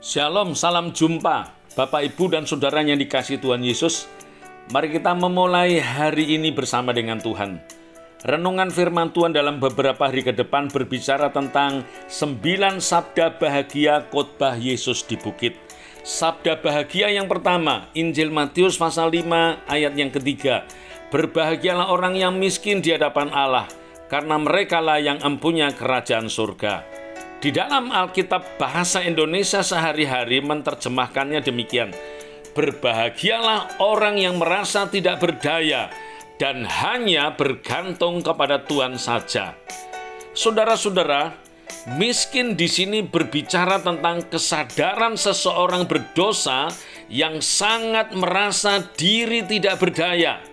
Shalom, salam jumpa Bapak Ibu dan saudara yang dikasih Tuhan Yesus. Mari kita memulai hari ini bersama dengan Tuhan. Renungan firman Tuhan dalam beberapa hari ke depan berbicara tentang sembilan sabda bahagia khotbah Yesus di bukit. Sabda bahagia yang pertama, Injil Matius pasal 5 ayat yang ketiga. Berbahagialah orang yang miskin di hadapan Allah karena merekalah yang empunya kerajaan surga. Di dalam Alkitab bahasa Indonesia sehari-hari menerjemahkannya demikian. Berbahagialah orang yang merasa tidak berdaya dan hanya bergantung kepada Tuhan saja. Saudara-saudara, miskin di sini berbicara tentang kesadaran seseorang berdosa yang sangat merasa diri tidak berdaya,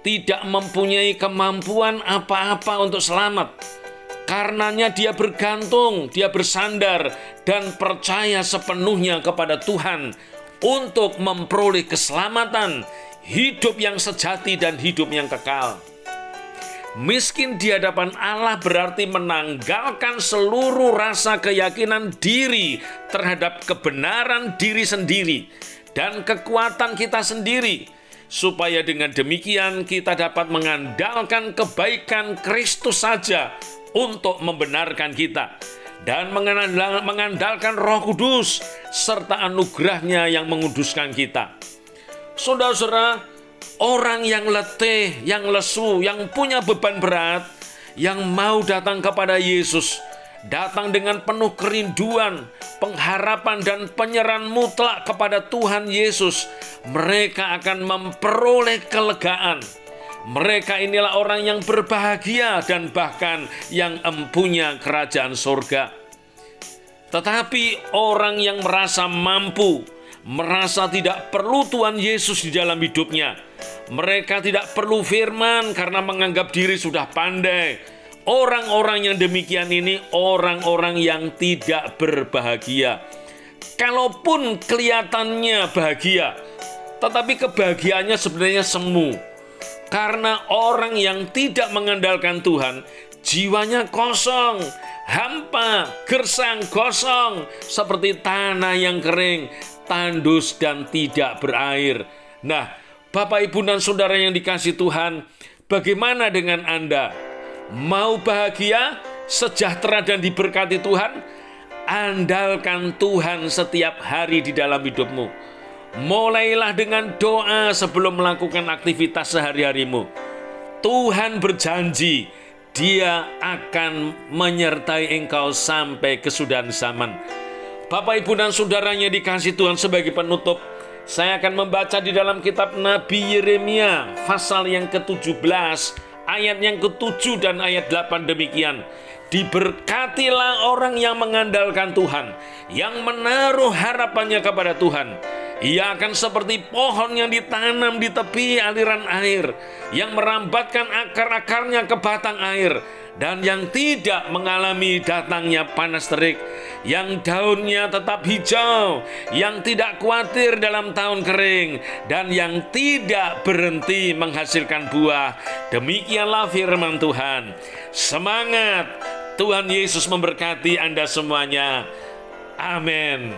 tidak mempunyai kemampuan apa-apa untuk selamat Karenanya dia bergantung, dia bersandar dan percaya sepenuhnya kepada Tuhan untuk memperoleh keselamatan, hidup yang sejati dan hidup yang kekal. Miskin di hadapan Allah berarti menanggalkan seluruh rasa keyakinan diri terhadap kebenaran diri sendiri dan kekuatan kita sendiri, supaya dengan demikian kita dapat mengandalkan kebaikan Kristus saja untuk membenarkan kita dan mengandalkan roh kudus serta anugerahnya yang menguduskan kita. Saudara-saudara, orang yang letih, yang lesu, yang punya beban berat, yang mau datang kepada Yesus, datang dengan penuh kerinduan, pengharapan dan penyerahan mutlak kepada Tuhan Yesus, mereka akan memperoleh kelegaan mereka inilah orang yang berbahagia dan bahkan yang empunya kerajaan sorga. Tetapi orang yang merasa mampu, merasa tidak perlu Tuhan Yesus di dalam hidupnya. Mereka tidak perlu firman karena menganggap diri sudah pandai. Orang-orang yang demikian ini orang-orang yang tidak berbahagia. Kalaupun kelihatannya bahagia, tetapi kebahagiaannya sebenarnya semu karena orang yang tidak mengandalkan Tuhan, jiwanya kosong, hampa, gersang, kosong, seperti tanah yang kering, tandus dan tidak berair. Nah, Bapak, Ibu, dan Saudara yang dikasih Tuhan, bagaimana dengan Anda? Mau bahagia, sejahtera, dan diberkati Tuhan? Andalkan Tuhan setiap hari di dalam hidupmu Mulailah dengan doa sebelum melakukan aktivitas sehari-harimu. Tuhan berjanji, Dia akan menyertai engkau sampai kesudahan zaman. Bapak, Ibu, dan saudaranya dikasih Tuhan sebagai penutup. Saya akan membaca di dalam kitab Nabi Yeremia, pasal yang ke-17, ayat yang ke-7 dan ayat 8 demikian. Diberkatilah orang yang mengandalkan Tuhan, yang menaruh harapannya kepada Tuhan ia akan seperti pohon yang ditanam di tepi aliran air, yang merambatkan akar-akarnya ke batang air, dan yang tidak mengalami datangnya panas terik, yang daunnya tetap hijau, yang tidak khawatir dalam tahun kering, dan yang tidak berhenti menghasilkan buah. Demikianlah firman Tuhan. Semangat! Tuhan Yesus memberkati Anda semuanya. Amin.